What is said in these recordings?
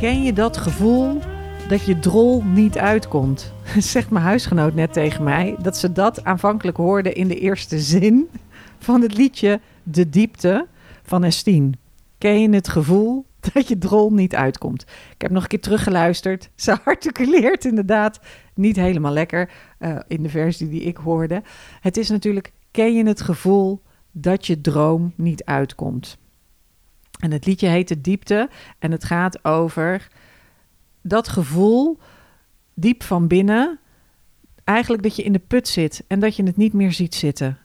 Ken je dat gevoel dat je drol niet uitkomt? Zegt mijn huisgenoot net tegen mij dat ze dat aanvankelijk hoorde in de eerste zin van het liedje De Diepte van Estine. Ken je het gevoel dat je drol niet uitkomt? Ik heb nog een keer teruggeluisterd. Ze articuleert inderdaad niet helemaal lekker uh, in de versie die ik hoorde. Het is natuurlijk, ken je het gevoel dat je droom niet uitkomt? En het liedje heet De Diepte en het gaat over dat gevoel diep van binnen, eigenlijk dat je in de put zit en dat je het niet meer ziet zitten.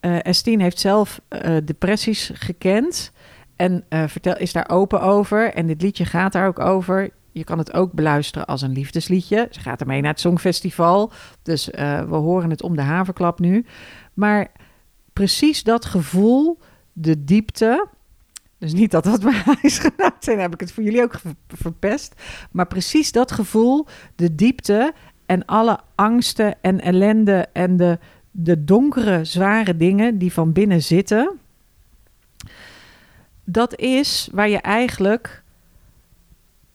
Uh, Estine heeft zelf uh, depressies gekend en uh, is daar open over. En dit liedje gaat daar ook over. Je kan het ook beluisteren als een liefdesliedje. Ze gaat ermee naar het Songfestival. Dus we horen het om de haverklap nu. Maar precies dat gevoel, de diepte, dus niet dat dat mijn huisgenoot zijn, heb ik het voor jullie ook verpest. Maar precies dat gevoel, de diepte en alle angsten en ellende en de, de donkere, zware dingen die van binnen zitten. Dat is waar je eigenlijk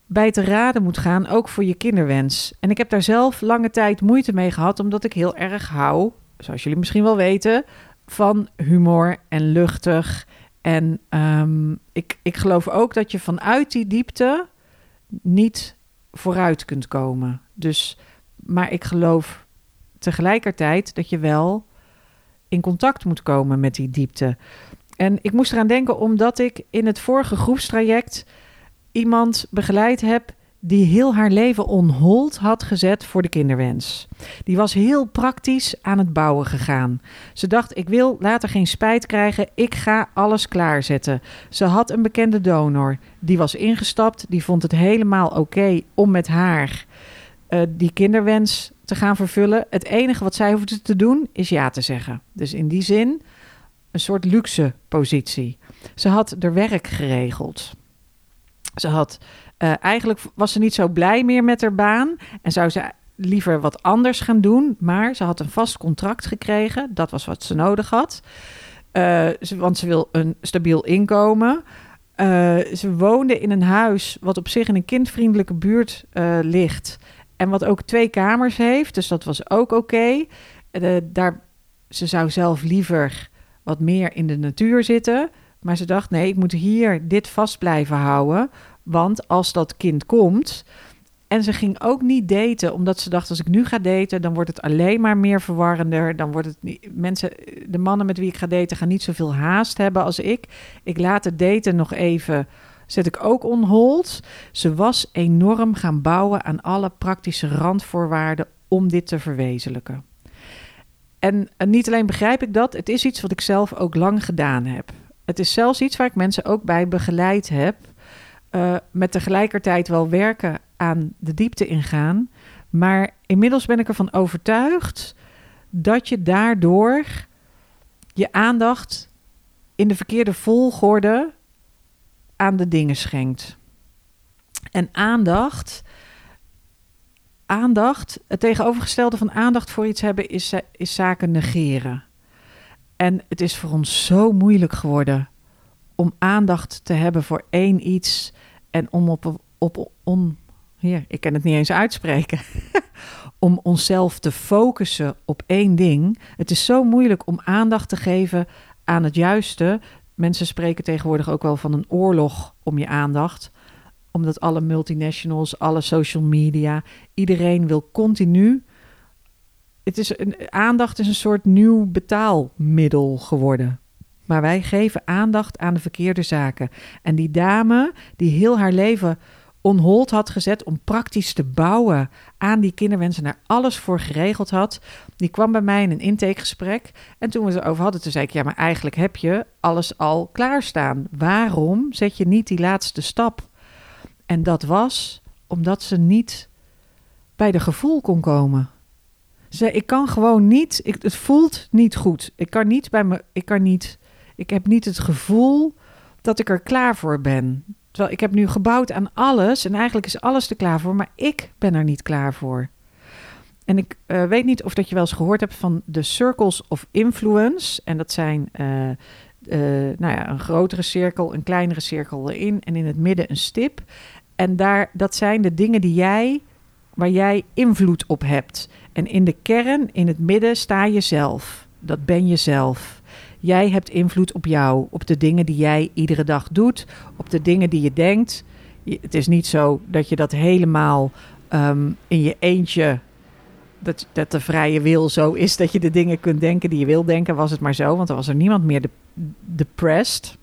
bij te raden moet gaan, ook voor je kinderwens. En ik heb daar zelf lange tijd moeite mee gehad, omdat ik heel erg hou, zoals jullie misschien wel weten, van humor en luchtig en um, ik, ik geloof ook dat je vanuit die diepte niet vooruit kunt komen. Dus, maar ik geloof tegelijkertijd dat je wel in contact moet komen met die diepte. En ik moest eraan denken omdat ik in het vorige groepstraject iemand begeleid heb die heel haar leven on hold had gezet voor de kinderwens. Die was heel praktisch aan het bouwen gegaan. Ze dacht: ik wil later geen spijt krijgen, ik ga alles klaarzetten. Ze had een bekende donor, die was ingestapt, die vond het helemaal oké om met haar uh, die kinderwens te gaan vervullen. Het enige wat zij hoefde te doen is ja te zeggen. Dus in die zin een soort luxe positie. Ze had er werk geregeld. Ze had uh, eigenlijk was ze niet zo blij meer met haar baan en zou ze liever wat anders gaan doen. Maar ze had een vast contract gekregen. Dat was wat ze nodig had. Uh, want ze wil een stabiel inkomen. Uh, ze woonde in een huis wat op zich in een kindvriendelijke buurt ligt. En wat ook twee kamers heeft. Dus dat was ook oké. Daar, ze zou zelf liever wat meer in de natuur zitten. Maar ze dacht: nee, ik moet hier dit vast blijven houden. Want als dat kind komt. En ze ging ook niet daten, omdat ze dacht: als ik nu ga daten, dan wordt het alleen maar meer verwarrender. Dan wordt het niet, mensen, de mannen met wie ik ga daten, gaan niet zoveel haast hebben als ik. Ik laat het daten nog even. Zet ik ook on hold. Ze was enorm gaan bouwen aan alle praktische randvoorwaarden om dit te verwezenlijken. En, en niet alleen begrijp ik dat, het is iets wat ik zelf ook lang gedaan heb. Het is zelfs iets waar ik mensen ook bij begeleid heb. Uh, met tegelijkertijd wel werken aan de diepte ingaan. Maar inmiddels ben ik ervan overtuigd dat je daardoor je aandacht in de verkeerde volgorde aan de dingen schenkt. En aandacht, aandacht, het tegenovergestelde van aandacht voor iets hebben is, is zaken negeren. En het is voor ons zo moeilijk geworden om aandacht te hebben voor één iets en om op, op on, hier, ik kan het niet eens uitspreken, om onszelf te focussen op één ding. Het is zo moeilijk om aandacht te geven aan het juiste. Mensen spreken tegenwoordig ook wel van een oorlog om je aandacht omdat alle multinationals, alle social media, iedereen wil continu. Het is een, aandacht is een soort nieuw betaalmiddel geworden. Maar wij geven aandacht aan de verkeerde zaken. En die dame die heel haar leven onhold had gezet om praktisch te bouwen aan die kinderwensen, daar alles voor geregeld had, die kwam bij mij in een intakegesprek. En toen we het erover hadden, toen zei ik: Ja, maar eigenlijk heb je alles al klaarstaan. Waarom zet je niet die laatste stap? En dat was omdat ze niet bij de gevoel kon komen. Ze zei: Ik kan gewoon niet, ik, het voelt niet goed. Ik kan niet bij me, ik kan niet ik heb niet het gevoel dat ik er klaar voor ben. Terwijl ik heb nu gebouwd aan alles en eigenlijk is alles er klaar voor, maar ik ben er niet klaar voor. En ik uh, weet niet of dat je wel eens gehoord hebt van de circles of influence. En dat zijn uh, uh, nou ja, een grotere cirkel, een kleinere cirkel erin en in het midden een stip. En daar, dat zijn de dingen die jij, waar jij invloed op hebt. En in de kern, in het midden, sta je zelf. Dat ben je zelf. Jij hebt invloed op jou, op de dingen die jij iedere dag doet, op de dingen die je denkt. Het is niet zo dat je dat helemaal ehm, in je eentje dat, dat de vrije wil zo is dat je de dingen kunt denken die je wil denken, was het maar zo. Want dan was er niemand meer de, depressed.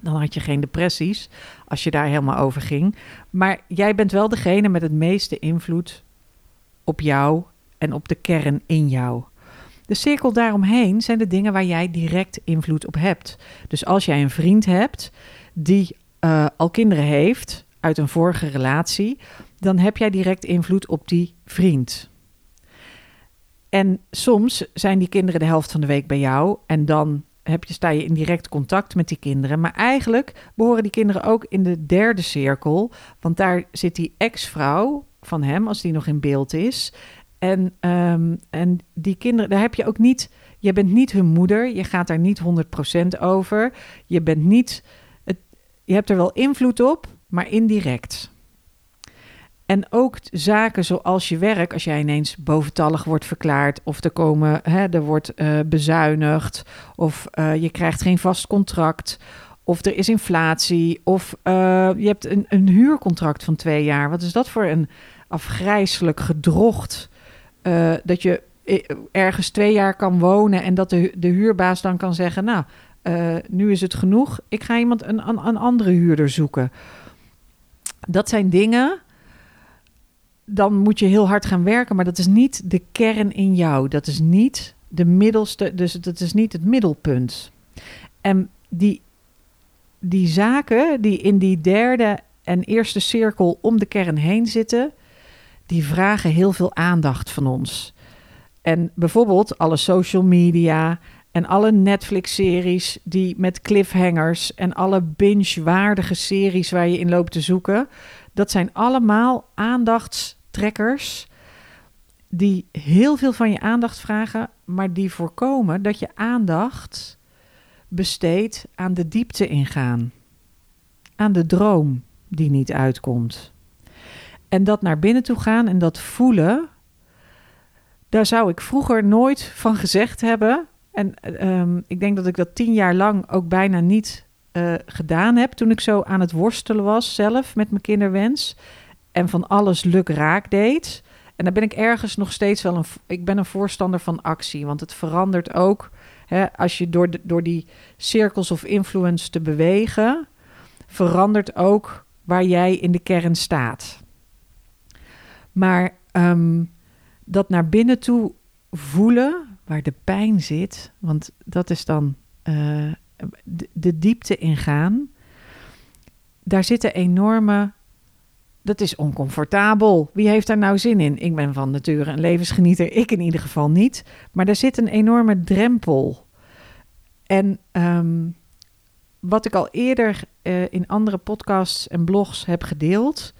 Dan had je geen depressies als je daar helemaal over ging. Maar jij bent wel degene met het meeste invloed op jou en op de kern in jou. De cirkel daaromheen zijn de dingen waar jij direct invloed op hebt. Dus als jij een vriend hebt die uh, al kinderen heeft uit een vorige relatie, dan heb jij direct invloed op die vriend. En soms zijn die kinderen de helft van de week bij jou en dan heb je, sta je in direct contact met die kinderen. Maar eigenlijk behoren die kinderen ook in de derde cirkel, want daar zit die ex-vrouw van hem, als die nog in beeld is. En, um, en die kinderen, daar heb je ook niet, je bent niet hun moeder, je gaat daar niet 100% over. Je bent niet, je hebt er wel invloed op, maar indirect. En ook zaken zoals je werk, als jij ineens boventallig wordt verklaard, of er, komen, hè, er wordt uh, bezuinigd, of uh, je krijgt geen vast contract, of er is inflatie, of uh, je hebt een, een, huurcontract van twee jaar. Wat is dat voor een afgrijselijk gedrocht? Dat je ergens twee jaar kan wonen en dat de, de huurbaas dan kan zeggen: Nou, nu is het genoeg, ik ga iemand een, een, een andere huurder zoeken. Dat zijn dingen dan moet je heel hard gaan werken. Maar dat is niet de kern in jou. Dat is niet de middelste, dus dat is niet het middelpunt. En die, die zaken die in die derde en eerste cirkel om de kern heen zitten, die vragen heel veel aandacht van ons. En bijvoorbeeld alle social media en alle Netflix-series die met cliffhangers en alle binge-waardige series waar je in loopt te zoeken, dat zijn allemaal aandachts trekkers die heel veel van je aandacht vragen, maar die voorkomen dat je aandacht besteedt aan de diepte ingaan, aan de droom die niet uitkomt. En dat naar binnen toe gaan en dat voelen, daar zou ik vroeger nooit van gezegd hebben. En um, ik denk dat ik dat tien jaar lang ook bijna niet uh, gedaan heb toen ik zo aan het worstelen was zelf met mijn kinderwens en van alles luk raak deed. En daar ben ik ergens nog steeds wel een. Ik ben een voorstander van actie, want het verandert ook. Hè, als je door, de, door die cirkels of influence te bewegen, verandert ook waar jij in de kern staat. Maar um, dat naar binnen toe voelen, waar de pijn zit, want dat is dan uh, de, diepte ingaan. Daar zitten enorme dat is oncomfortabel. Wie heeft daar nou zin in? Ik ben van nature een levensgenieter, ik in ieder geval niet. Maar er zit een enorme drempel. En ehm, wat ik al eerder uh, in andere podcasts en blogs heb gedeeld.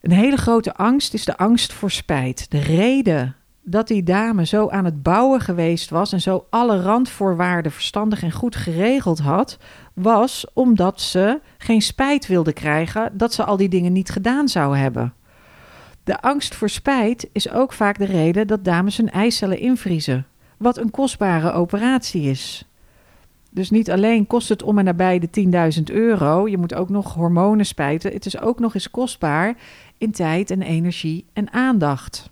Een hele grote angst is de angst voor spijt. De reden dat die dame zo aan het bouwen geweest was en zo alle randvoorwaarden verstandig en goed geregeld had, was omdat ze geen spijt wilde krijgen dat ze al die dingen niet gedaan zou hebben. De angst voor spijt is ook vaak de reden dat dames hun eicellen invriezen, wat een kostbare operatie is. Dus niet alleen kost het om en nabij de 10.000 euro, je moet ook nog hormonen spijten. Het is ook nog eens kostbaar in tijd en energie en aandacht.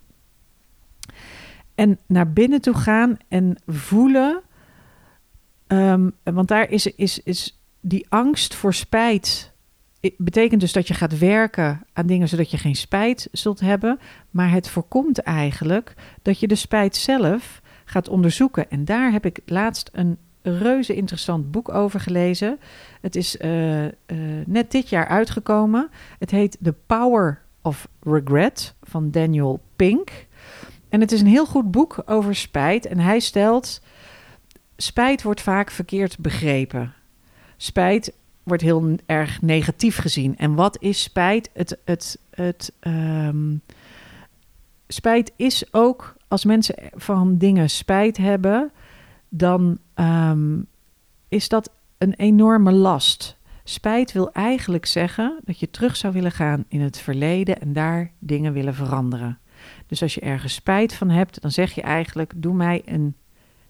En naar binnen toe gaan en voelen. Um, want daar is, is, is die angst voor spijt. Betekent dus dat je gaat werken aan dingen zodat je geen spijt zult hebben. Maar het voorkomt eigenlijk dat je de spijt zelf gaat onderzoeken. En daar heb ik laatst een reuze interessant boek over gelezen. Het is uh, uh, net dit jaar uitgekomen. Het heet The Power of Regret van Daniel Pink. En het is een heel goed boek over spijt. En hij stelt: spijt wordt vaak verkeerd begrepen. Spijt wordt heel erg negatief gezien. En wat is spijt? Het, het, het, um, spijt is ook als mensen van dingen spijt hebben, dan um, is dat een enorme last. Spijt wil eigenlijk zeggen dat je terug zou willen gaan in het verleden en daar dingen willen veranderen. Dus als je ergens spijt van hebt, dan zeg je eigenlijk: doe mij een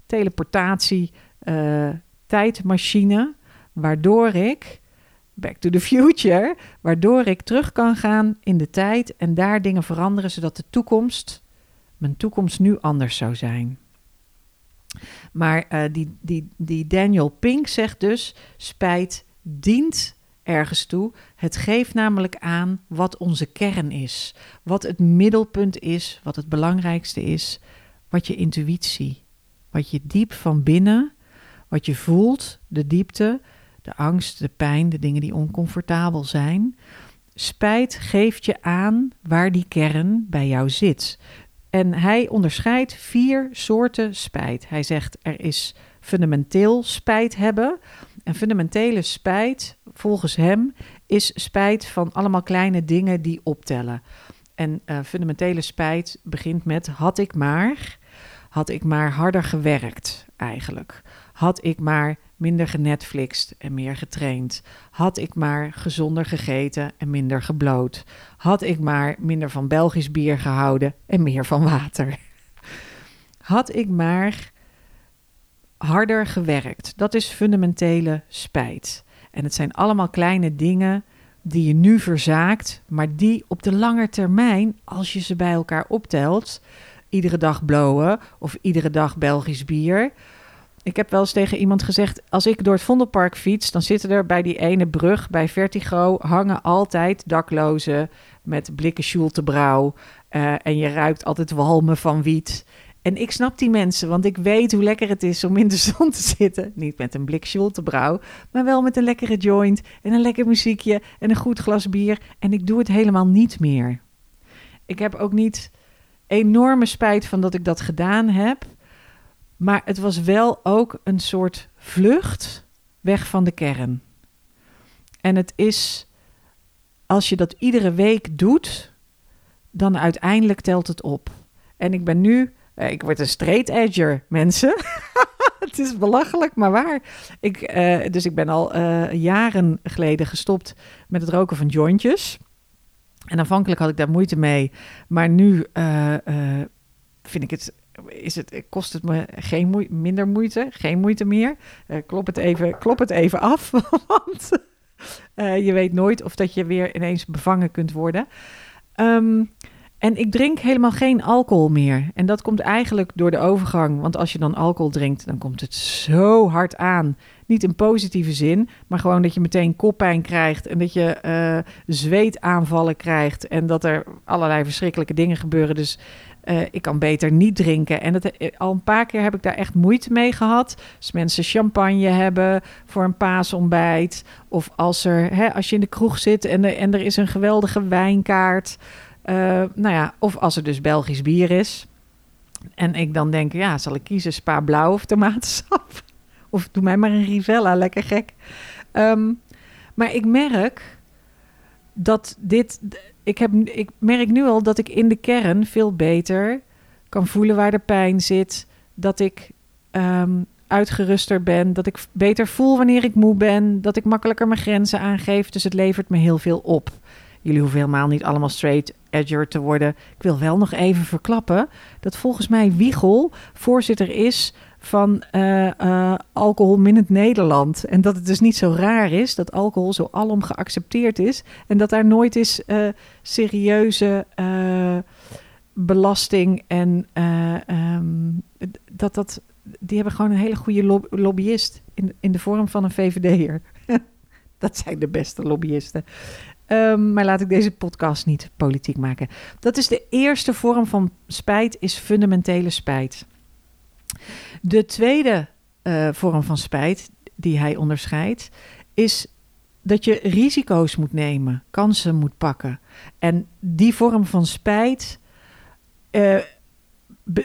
teleportatie uh, tijdmachine, waardoor ik Back to the Future, waardoor ik terug kan gaan in de tijd en daar dingen veranderen, zodat de toekomst, mijn toekomst nu anders zou zijn. Maar uh, die, die, die Daniel Pink zegt dus: spijt dient ergens toe. Het geeft namelijk aan wat onze kern is, wat het middelpunt is, wat het belangrijkste is, wat je intuïtie, wat je diep van binnen, wat je voelt, de diepte, de angst, de pijn, de dingen die oncomfortabel zijn. Spijt geeft je aan waar die kern bij jou zit. En hij onderscheidt vier soorten spijt. Hij zegt er is fundamenteel spijt hebben. En fundamentele spijt, volgens hem, is spijt van allemaal kleine dingen die optellen. En uh, fundamentele spijt begint met had ik maar, had ik maar harder gewerkt eigenlijk. Had ik maar minder genetflixt en meer getraind. Had ik maar gezonder gegeten en minder gebloot. Had ik maar minder van Belgisch bier gehouden en meer van water. Had ik maar harder gewerkt. Dat is fundamentele spijt. En het zijn allemaal kleine dingen die je nu verzaakt, maar die op de lange termijn, als je ze bij elkaar optelt, iedere dag blowen of iedere dag Belgisch bier, ik heb wel eens tegen iemand gezegd: als ik door het Vondelpark fiets, dan zitten er bij die ene brug bij Vertigo hangen altijd daklozen met blikken Schultebrouw. Uh, en je ruikt altijd walmen van wiet. En ik snap die mensen, want ik weet hoe lekker het is om in de zon te zitten. Niet met een blik Schultebrouw, maar wel met een lekkere joint en een lekker muziekje en een goed glas bier. En ik doe het helemaal niet meer. Ik heb ook niet enorme spijt van dat ik dat gedaan heb. Maar het was wel ook een soort vlucht weg van de kern. En het is, als je dat iedere week doet, dan uiteindelijk telt het op. En ik ben nu, ik word een straight edger, mensen. het is belachelijk, maar waar. Ik, uh, dus ik ben al uh, jaren geleden gestopt met het roken van jointjes. En aanvankelijk had ik daar moeite mee, maar nu vind ik het is het, kost het me geen moe minder moeite, geen moeite meer. Klop, het even, klop het even af, want je weet nooit of dat je weer ineens bevangen kunt worden. Um, en ik drink helemaal geen alcohol meer. En dat komt eigenlijk door de overgang. Want als je dan alcohol drinkt, dan komt het zo hard aan. Niet in positieve zin, maar gewoon dat je meteen koppijn krijgt. En dat je uh, zweetaanvallen krijgt. En dat er allerlei verschrikkelijke dingen gebeuren. Dus uh, ik kan beter niet drinken. En dat, eh, al een paar keer heb ik daar echt moeite mee gehad. Als mensen champagne hebben voor een paasontbijt. Of als, er, hè, als je in de kroeg zit en er is een geweldige wijnkaart. Uh, nou ja, of als er dus Belgisch bier is. En ik dan denk, ja, zal ik kiezen spa blauw of tomatensap? Of doe mij maar een Rivella, lekker gek. Um, maar ik merk dat dit ik, heb, ik merk nu al dat ik in de kern veel beter kan voelen waar de pijn zit. Dat ik um, uitgeruster ben. Dat ik beter voel wanneer ik moe ben. Dat ik makkelijker mijn grenzen aangeef. Dus het levert me heel veel op. Jullie hoeven helemaal niet allemaal straight edger te worden. Ik wil wel nog even verklappen dat volgens mij Wiegel voorzitter is van uh, uh, alcohol minnend Nederland. En dat het dus niet zo raar is dat alcohol zo alom geaccepteerd is. En dat daar nooit is uh, serieuze belasting en um, dat dat. Die hebben gewoon een hele goede lobbyist in, in de vorm van een VVD'er. dat zijn de beste lobbyisten. Um, maar laat ik deze podcast niet politiek maken. Dat is de eerste vorm van spijt, is fundamentele spijt. De tweede uh, vorm van spijt die hij onderscheidt, is dat je risico's moet nemen, kansen moet pakken. En die vorm van spijt, uh,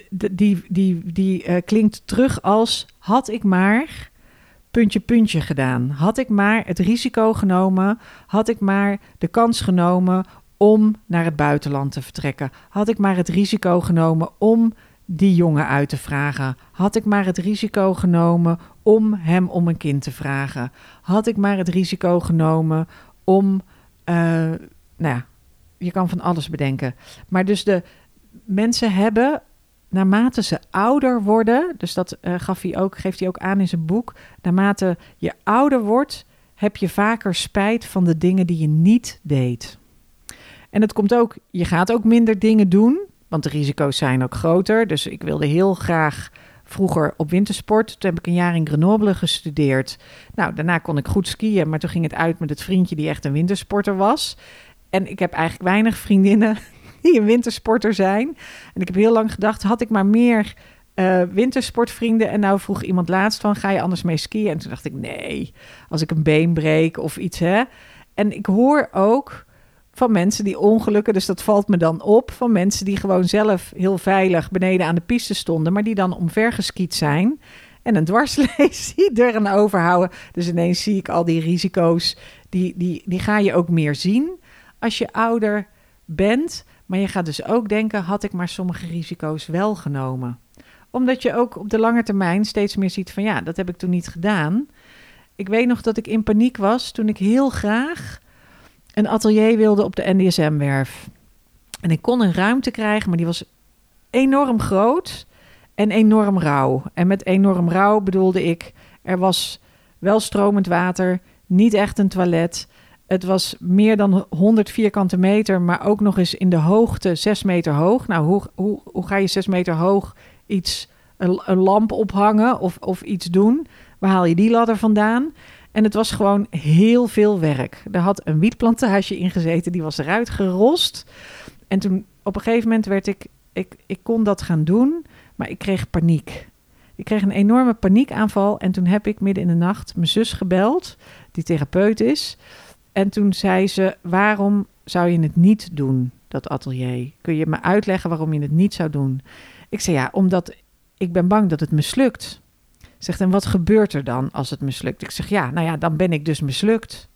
die, die, die uh, klinkt terug als had ik maar puntje puntje gedaan. Had ik maar het risico genomen, had ik maar de kans genomen om naar het buitenland te vertrekken. Had ik maar het risico genomen om die jongen uit te vragen? Had ik maar het risico genomen om hem om een kind te vragen? Had ik maar het risico genomen om, uh, nou ja, je kan van alles bedenken. Maar dus de mensen hebben, naarmate ze ouder worden, dus dat uh, gaf hij ook, geeft hij ook aan in zijn boek, naarmate je ouder wordt, heb je vaker spijt van de dingen die je niet deed. En het komt ook, je gaat ook minder dingen doen, want de risico's zijn ook groter. Dus ik wilde heel graag vroeger op wintersport. Toen heb ik een jaar in Grenoble gestudeerd. Nou, daarna kon ik goed skiën, maar toen ging het uit met het vriendje die echt een wintersporter was. En ik heb eigenlijk weinig vriendinnen die een wintersporter zijn. En ik heb heel lang gedacht, had ik maar meer uh, wintersportvrienden. En nou vroeg iemand laatst van, ga je anders mee skiën? En toen dacht ik, nee, als ik een been breek of iets, hè. En ik hoor ook van mensen die ongelukken, dus dat valt me dan op, van mensen die gewoon zelf heel veilig beneden aan de piste stonden, maar die dan omvergeskiet zijn en een dwarslees er een overhouden. Dus ineens zie ik al die risico's, die, die, die ga je ook meer zien als je ouder bent. Maar je gaat dus ook denken, had ik maar sommige risico's wel genomen. Omdat je ook op de lange termijn steeds meer ziet van ja, dat heb ik toen niet gedaan. Ik weet nog dat ik in paniek was toen ik heel graag een atelier wilde op de NDSM-werf. En ik kon een ruimte krijgen, maar die was enorm groot en enorm rauw. En met enorm rauw bedoelde ik, er was wel stromend water, niet echt een toilet. Het was meer dan 100 vierkante meter, maar ook nog eens in de hoogte 6 meter hoog. Nou, hoe, hoe, hoe ga je 6 meter hoog iets, een, een lamp ophangen of, of iets doen? Waar haal je die ladder vandaan? En het was gewoon heel veel werk. Er had een wietplantage in gezeten, die was eruit gerost. En toen op een gegeven moment werd ik, ik, ik kon dat gaan doen, maar ik kreeg paniek. Ik kreeg een enorme paniekaanval en toen heb ik midden in de nacht mijn zus gebeld, die therapeut is. En toen zei ze: Waarom zou je het niet doen, dat atelier? Kun je me uitleggen waarom je het niet zou doen? Ik zei: Ja, omdat ik ben bang dat het mislukt. Zegt, en wat gebeurt er dan als het mislukt? Ik zeg, ja, nou ja, dan ben ik dus mislukt.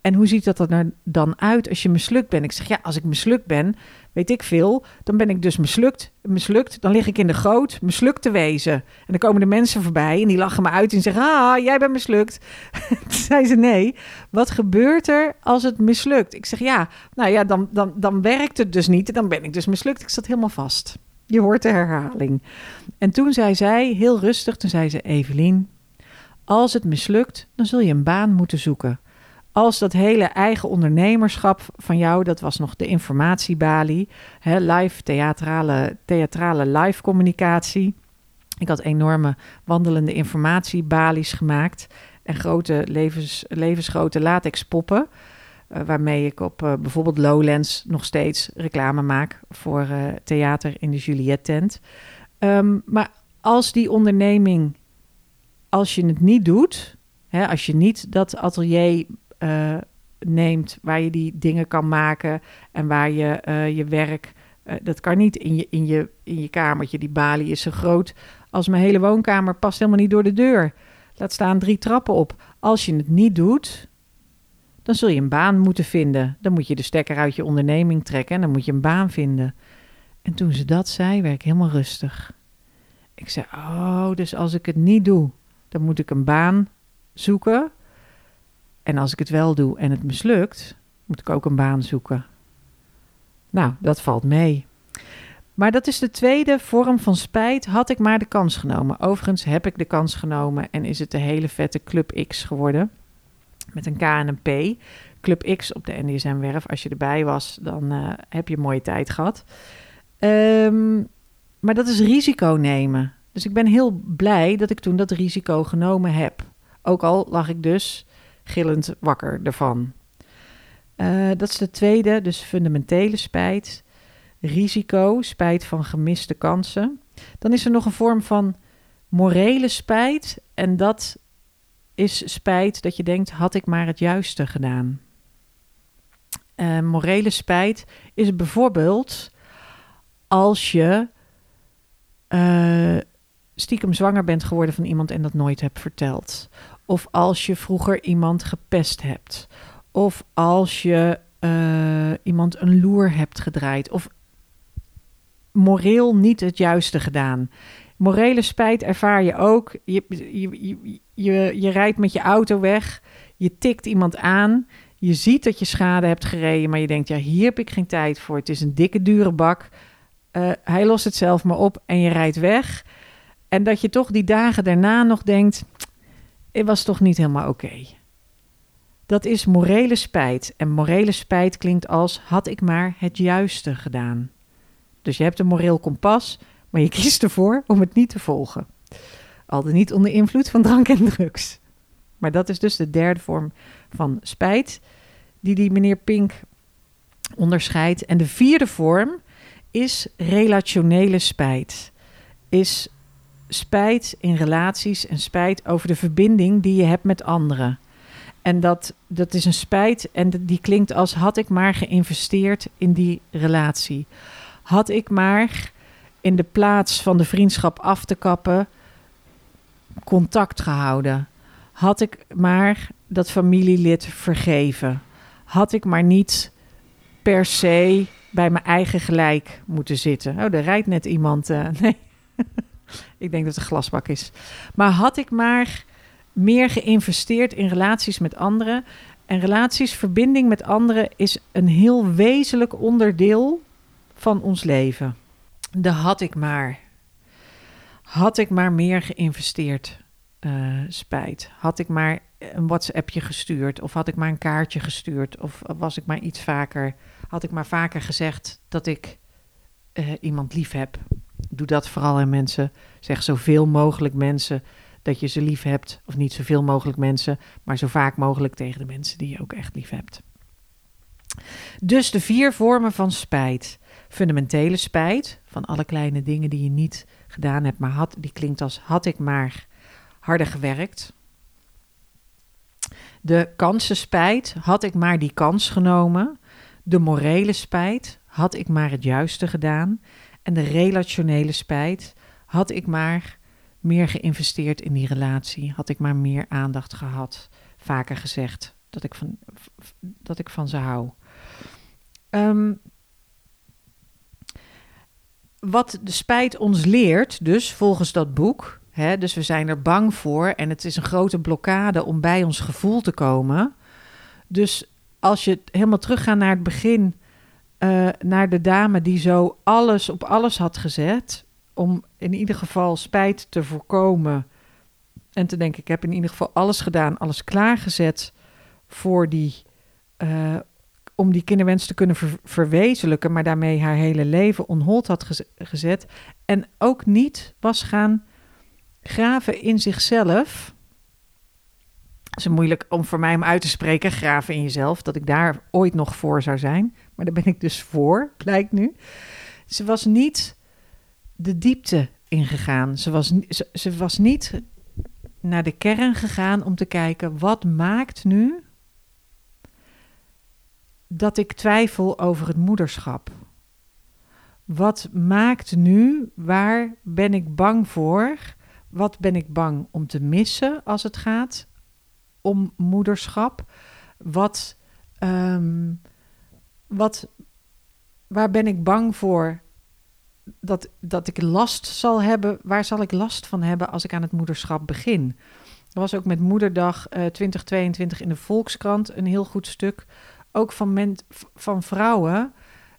En hoe ziet dat er dan uit als je mislukt bent? Ik zeg, ja, als ik mislukt ben, weet ik veel, dan ben ik dus mislukt. Mislukt, dan lig ik in de goot, mislukt te wezen. En dan komen de mensen voorbij en die lachen me uit en zeggen, ah, jij bent mislukt. Toen zei ze, nee, wat gebeurt er als het mislukt? Ik zeg, ja, nou ja, dan, dan, dan werkt het dus niet. Dan ben ik dus mislukt. Ik zat helemaal vast. Je hoort de herhaling. En toen zei zij, heel rustig, toen zei ze: Evelien, als het mislukt, dan zul je een baan moeten zoeken. Als dat hele eigen ondernemerschap van jou, dat was nog de informatiebalie, hè, live theatrale, theatrale live communicatie. Ik had enorme wandelende informatiebalies gemaakt en grote levens, levensgrote latex poppen. Uh, waarmee ik op uh, bijvoorbeeld Lowlands nog steeds reclame maak voor uh, theater in de Juliette tent. Um, maar als die onderneming, als je het niet doet, hè, als je niet dat atelier neemt waar je die dingen kan maken en waar je je werk, dat kan niet in je, in, je, in je kamertje. Die balie is zo groot als mijn hele woonkamer, past helemaal niet door de deur. Laat staan drie trappen op. Als je het niet doet, dan zul je een baan moeten vinden. Dan moet je de stekker uit je onderneming trekken en dan moet je een baan vinden. En toen ze dat zei, werd ik helemaal rustig. Ik zei: Oh, dus als ik het niet doe, dan moet ik een baan zoeken. En als ik het wel doe en het mislukt, moet ik ook een baan zoeken. Nou, dat valt mee. Maar dat is de tweede vorm van spijt. Had ik maar de kans genomen. Overigens heb ik de kans genomen en is het de hele vette Club X geworden met een K en een P. Club X op de NDSM-werf. Als je erbij was, dan uh, heb je een mooie tijd gehad. Um, maar dat is risico nemen. Dus ik ben heel blij dat ik toen dat risico genomen heb. Ook al lag ik dus gillend wakker ervan. Uh, dat is de tweede, dus fundamentele spijt. Risico, spijt van gemiste kansen. Dan is er nog een vorm van morele spijt. En dat is spijt dat je denkt: had ik maar het juiste gedaan. Uh, morele spijt is bijvoorbeeld als je uh, stiekem zwanger bent geworden van iemand en dat nooit hebt verteld. Of als je vroeger iemand gepest hebt. Of als je uh, iemand een loer hebt gedraaid. Of moreel niet het juiste gedaan. Morele spijt ervaar je ook. Je, je, je, je, rijdt met je auto weg, je tikt iemand aan, je ziet dat je schade hebt gereden, maar je denkt, ja, hier heb ik geen tijd voor. Het is een dikke, dure bak. Uh, hij lost het zelf maar op en je rijdt weg. En dat je toch die dagen daarna nog denkt, het was toch niet helemaal oké. Dat is morele spijt. En morele spijt klinkt als had ik maar het juiste gedaan. Dus je hebt een moreel kompas, maar je kiest ervoor om het niet te volgen. Altijd niet onder invloed van drank en drugs. Maar dat is dus de derde vorm van spijt, die die meneer Pink onderscheidt. En de vierde vorm is relationele spijt. Is spijt in relaties en spijt over de verbinding die je hebt met anderen. En dat, dat is een spijt en die klinkt als had ik maar geïnvesteerd in die relatie. Had ik maar in de plaats van de vriendschap af te kappen contact gehouden. Had ik maar dat familielid vergeven. Had ik maar niet per se bij mijn eigen gelijk moeten zitten. Oh, er rijdt net iemand. Uh, nee, ik denk dat het een glasbak is. Maar had ik maar meer geïnvesteerd in relaties met anderen. En relaties, verbinding met anderen is een heel wezenlijk onderdeel van ons leven. De had ik maar. Had ik maar meer geïnvesteerd. Uh, spijt. Had ik maar een WhatsAppje gestuurd, of had ik maar een kaartje gestuurd, of was ik maar iets vaker, had ik maar vaker gezegd dat ik uh, iemand lief heb. Doe dat vooral aan mensen. Zeg zoveel mogelijk mensen dat je ze lief hebt. Of niet zoveel mogelijk mensen, maar zo vaak mogelijk tegen de mensen die je ook echt lief hebt. Dus de vier vormen van spijt. Fundamentele spijt van alle kleine dingen die je niet gedaan hebt, maar had, die klinkt als had ik maar harder gewerkt. De kansenspijt, had ik maar die kans genomen. De morele spijt, had ik maar het juiste gedaan. De relationele spijt, had ik maar meer geïnvesteerd in die relatie. Had ik maar meer aandacht gehad. Vaker gezegd dat ik van, dat ik van ze hou. Um, wat de spijt ons leert, dus volgens dat boek. Hè, dus we zijn er bang voor en het is een grote blokkade om bij ons gevoel te komen. Dus als je helemaal teruggaat naar het begin, uh, naar de dame die zo alles op alles had gezet om in ieder geval spijt te voorkomen. En te denken, ik heb in ieder geval alles gedaan, alles klaargezet voor die, uh, om die kinderwens te kunnen verwezenlijken, maar daarmee haar hele leven onhold had gezet. En ook niet was gaan graven in zichzelf. Het is moeilijk om voor mij om uit te spreken, graven in jezelf, dat ik daar ooit nog voor zou zijn. Maar daar ben ik dus voor, blijkt nu. Ze was niet de diepte ingegaan. Ze was, ze, was niet naar de kern gegaan om te kijken wat maakt nu dat ik twijfel over het moederschap. Wat maakt nu, waar ben ik bang voor? Wat ben ik bang om te missen als het gaat om moederschap? Wat, um, wat, waar ben ik bang voor dat, dat ik last zal hebben. Waar zal ik last van hebben als ik aan het moederschap begin? Er was ook met Moederdag uh, eh, 2022 in de Volkskrant een heel goed stuk. Ook van, van vrouwen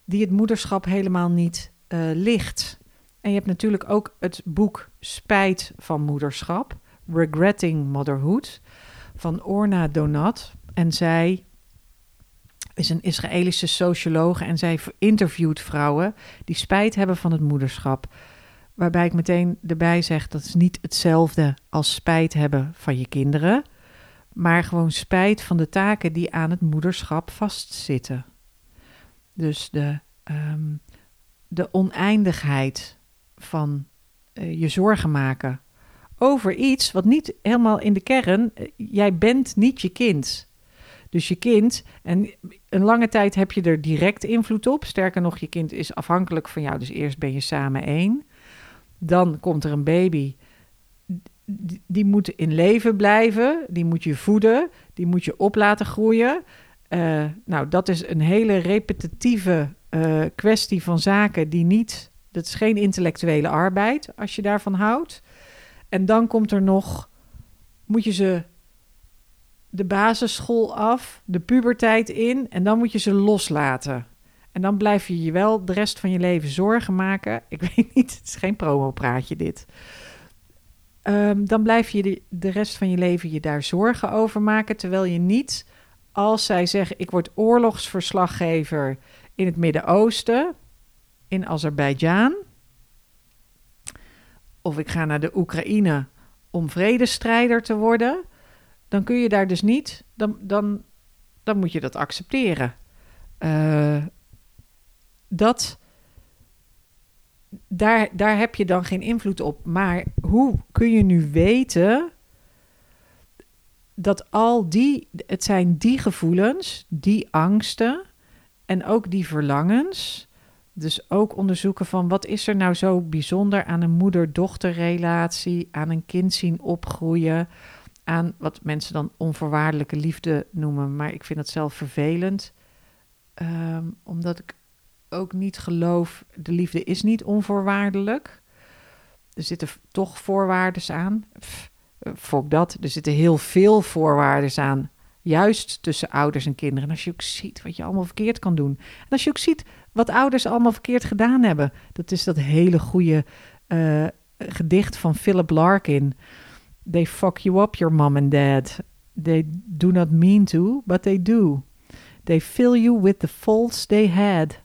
die het moederschap helemaal niet uh, ligt. En je hebt natuurlijk ook het boek Spijt van Moederschap, Regretting Motherhood, van Orna Donat. En zij is een Israëlische socioloog en zij interviewt vrouwen die spijt hebben van het moederschap. Waarbij ik meteen erbij zeg dat is niet hetzelfde als spijt hebben van je kinderen, maar gewoon spijt van de taken die aan het moederschap vastzitten. Dus de, um, de oneindigheid van uh, je zorgen maken over iets wat niet helemaal in de kern, uh, jij bent niet je kind. Dus je kind, en een lange tijd heb je er direct invloed op. Sterker nog, je kind is afhankelijk van jou. Dus eerst ben je samen één. Dan komt er een baby. Die, moet in leven blijven. Die moet je voeden. Die moet je op laten groeien. Uh, nou, dat is een hele repetitieve uh, kwestie van zaken die niet Dat is geen intellectuele arbeid als je daarvan houdt. En dan komt er nog, moet je ze de basisschool af, de puberteit in en dan moet je ze loslaten. En dan blijf je je wel de rest van je leven zorgen maken. Ik weet niet, het is geen promopraatje dit. Ehm, dan blijf je de, rest van je leven je daar zorgen over maken. Terwijl je niet, als zij zeggen: Ik word oorlogsverslaggever in het Midden-Oosten, in Azerbeidzjan. Of ik ga naar de Oekraïne om vredestrijder te worden. Dan kun je daar dus niet, dan, dan, dan moet je dat accepteren. Uh, dat, daar, daar heb je dan geen invloed op. Maar hoe kun je nu weten dat al die, het zijn die gevoelens, die angsten en ook die verlangens. Dus ook onderzoeken van wat is er nou zo bijzonder aan een moeder-dochterrelatie, aan een kind zien opgroeien, aan wat mensen dan onvoorwaardelijke liefde noemen. Maar ik vind dat zelf vervelend, um, omdat ik ook niet geloof, de liefde is niet onvoorwaardelijk. Er zitten toch voorwaarden aan. Fok dat. Er zitten heel veel voorwaarden aan. Juist tussen ouders en kinderen. En als je ook ziet wat je allemaal verkeerd kan doen. En als je ook ziet wat ouders allemaal verkeerd gedaan hebben. Dat is dat hele goede uh, gedicht van Philip Larkin. They fuck you up, your mom and dad. They do not mean to, but they do. They fill you with the faults they had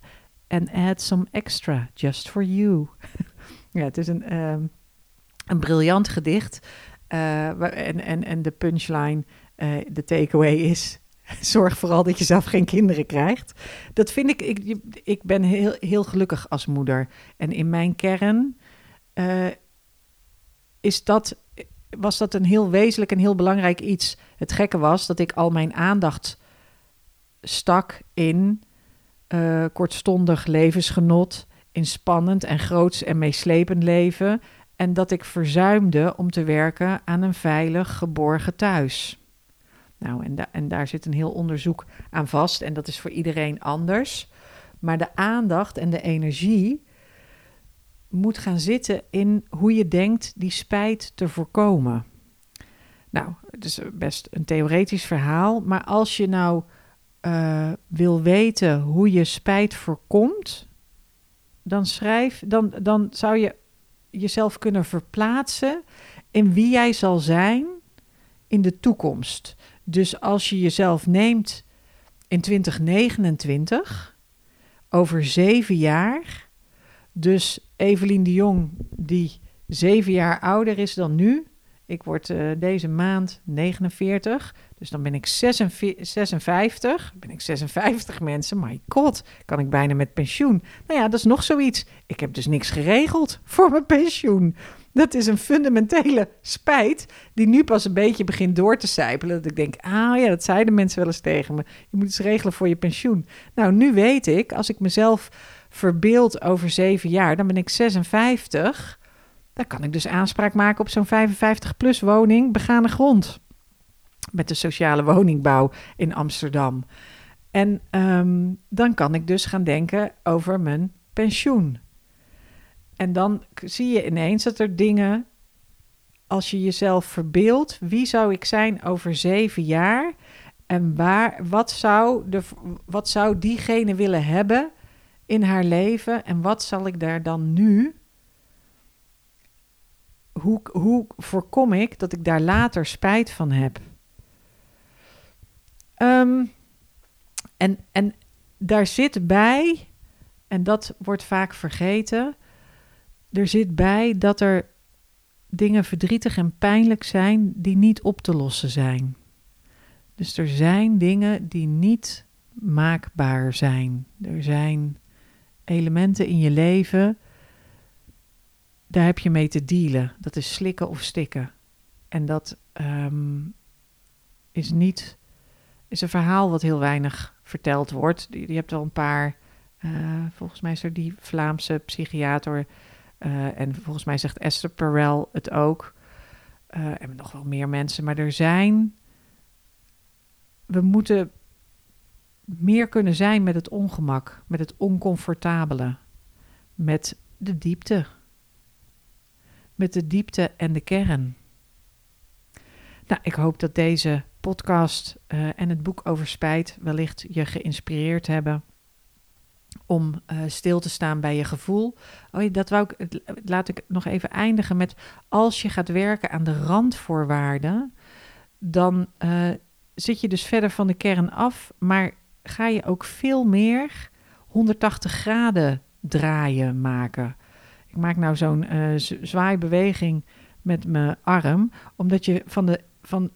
and add some extra just for you. ja, het is een, um, een briljant gedicht. Uh, en, en, en de punchline, uh, de takeaway is... Zorg vooral dat je zelf geen kinderen krijgt. Dat vind ik, ik, ik ben heel, heel gelukkig als moeder. En in mijn kern uh, is dat, was dat een heel wezenlijk en heel belangrijk iets. Het gekke was dat ik al mijn aandacht stak in uh, kortstondig levensgenot, in spannend en groots en meeslepend leven en dat ik verzuimde om te werken aan een veilig, geborgen thuis. Nou, en, en daar zit een heel onderzoek aan vast en dat is voor iedereen anders. Maar de aandacht en de energie moet gaan zitten in hoe je denkt die spijt te voorkomen. Nou, het is best een theoretisch verhaal, maar als je nou uh, wil weten hoe je spijt voorkomt, dan schrijf, dan, dan zou je jezelf kunnen verplaatsen in wie jij zal zijn in de toekomst. Dus als je jezelf neemt in 2029, over zeven jaar, dus Evelien de Jong, die zeven jaar ouder is dan nu, ik word uh, deze maand 49. Dus dan ben ik 56. Ben ik 56 mensen. My god, kan ik bijna met pensioen. Nou ja, dat is nog zoiets. Ik heb dus niks geregeld voor mijn pensioen. Dat is een fundamentele spijt die nu pas een beetje begint door te sijpelen. Dat ik denk, ah ja, dat zeiden mensen wel eens tegen me. Je moet iets regelen voor je pensioen. Nou, nu weet ik, als ik mezelf verbeeld over zeven jaar, dan ben ik 56. Dan kan ik dus aanspraak maken op zo'n 55-plus woning, begane grond. Met de sociale woningbouw in Amsterdam. En um, dan kan ik dus gaan denken over mijn pensioen. En dan zie je ineens dat er dingen, als je jezelf verbeeldt, wie zou ik zijn over zeven jaar? En waar, wat, zou de, wat zou diegene willen hebben in haar leven? En wat zal ik daar dan nu hoe, hoe voorkom ik dat ik daar later spijt van heb? Um, en, en daar zit bij, en dat wordt vaak vergeten, er zit bij dat er dingen verdrietig en pijnlijk zijn die niet op te lossen zijn. Dus er zijn dingen die niet maakbaar zijn. Er zijn elementen in je leven daar heb je mee te dealen. Dat is slikken of stikken. En dat um, is niet, is een verhaal wat heel weinig verteld wordt. Je, je hebt wel een paar, uh, volgens mij is er die Vlaamse psychiater, uh, en volgens mij zegt Esther Perel het ook. Uh, en nog wel meer mensen, maar er zijn, we moeten meer kunnen zijn met het ongemak, met het oncomfortabele, met de diepte. Met de diepte en de kern. Nou, ik hoop dat deze podcast uh, en het boek over spijt wellicht je geïnspireerd hebben om uh, stil te staan bij je gevoel. Oh, dat wou ik, laat ik nog even eindigen met als je gaat werken aan de randvoorwaarden, dan uh, zit je dus verder van de kern af, maar ga je ook veel meer 180 graden draaien maken. Ik maak nou zo'n uh, zwaaibeweging met mijn arm, omdat je van de van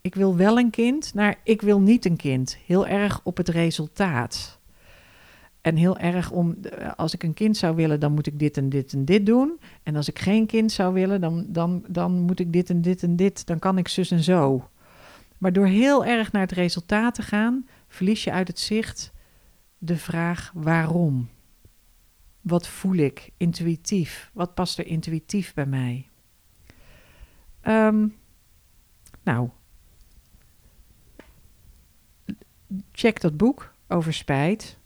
ik wil wel een kind naar ik wil niet een kind. Heel erg op het resultaat. En heel erg om, als ik een kind zou willen, dan moet ik dit en dit en dit doen. En als ik geen kind zou willen, dan, dan, dan moet ik dit en dit en dit. Dan kan ik zus en zo. Maar door heel erg naar het resultaat te gaan, verlies je uit het zicht de vraag waarom. Wat voel ik intuïtief? Wat past er intuïtief bij mij? Um, nou, check dat boek over spijt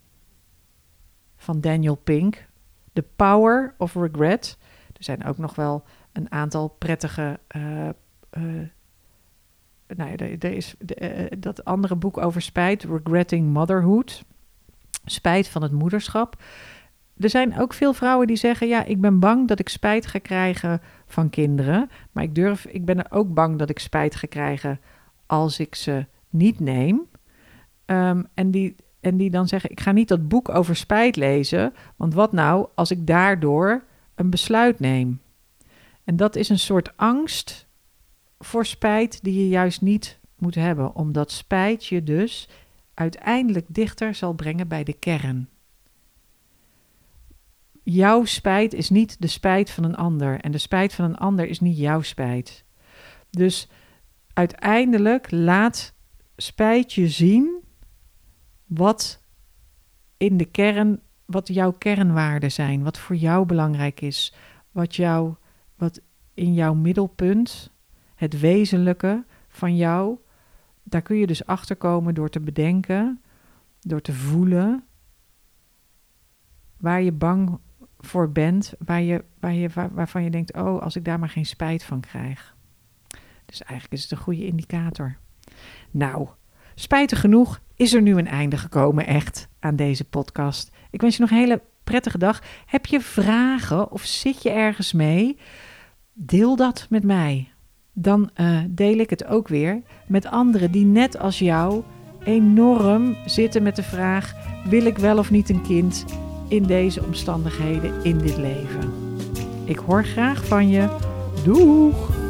van Daniel Pink. The Power of Regret. Er zijn ook nog wel een aantal prettige. Uh, uh, nou ja, is uh, dat andere boek over spijt, Regretting Motherhood. Spijt van het moederschap. Er zijn ook veel vrouwen die zeggen: Ja, ik ben bang dat ik spijt ga krijgen van kinderen. Maar ik, durf, ik ben er ook bang dat ik spijt ga krijgen als ik ze niet neem. Um, en, die, en die dan zeggen: Ik ga niet dat boek over spijt lezen. Want wat nou als ik daardoor een besluit neem? En dat is een soort angst voor spijt die je juist niet moet hebben, omdat spijt je dus uiteindelijk dichter zal brengen bij de kern jouw spijt is niet de spijt van een ander. En de spijt van een ander is niet jouw spijt. Dus uiteindelijk laat spijt je zien wat in de kern, wat jouw kernwaarden zijn, wat voor jou belangrijk is, wat, jou, wat in jouw middelpunt, het wezenlijke van jou, daar kun je dus achter komen door te bedenken, door te voelen, waar je bang voor bent, waar je, waar je, waarvan je denkt, oh, als ik daar maar geen spijt van krijg. Dus eigenlijk is het een goede indicator. Nou, spijtig genoeg is er nu een einde gekomen, echt, aan deze podcast. Ik wens je nog een hele prettige dag. Heb je vragen of zit je ergens mee? Deel dat met mij. Dan uh, deel ik het ook weer met anderen die net als jou enorm zitten met de vraag: wil ik wel of niet een kind? in deze omstandigheden in dit leven. Ik hoor graag van je. Doeg!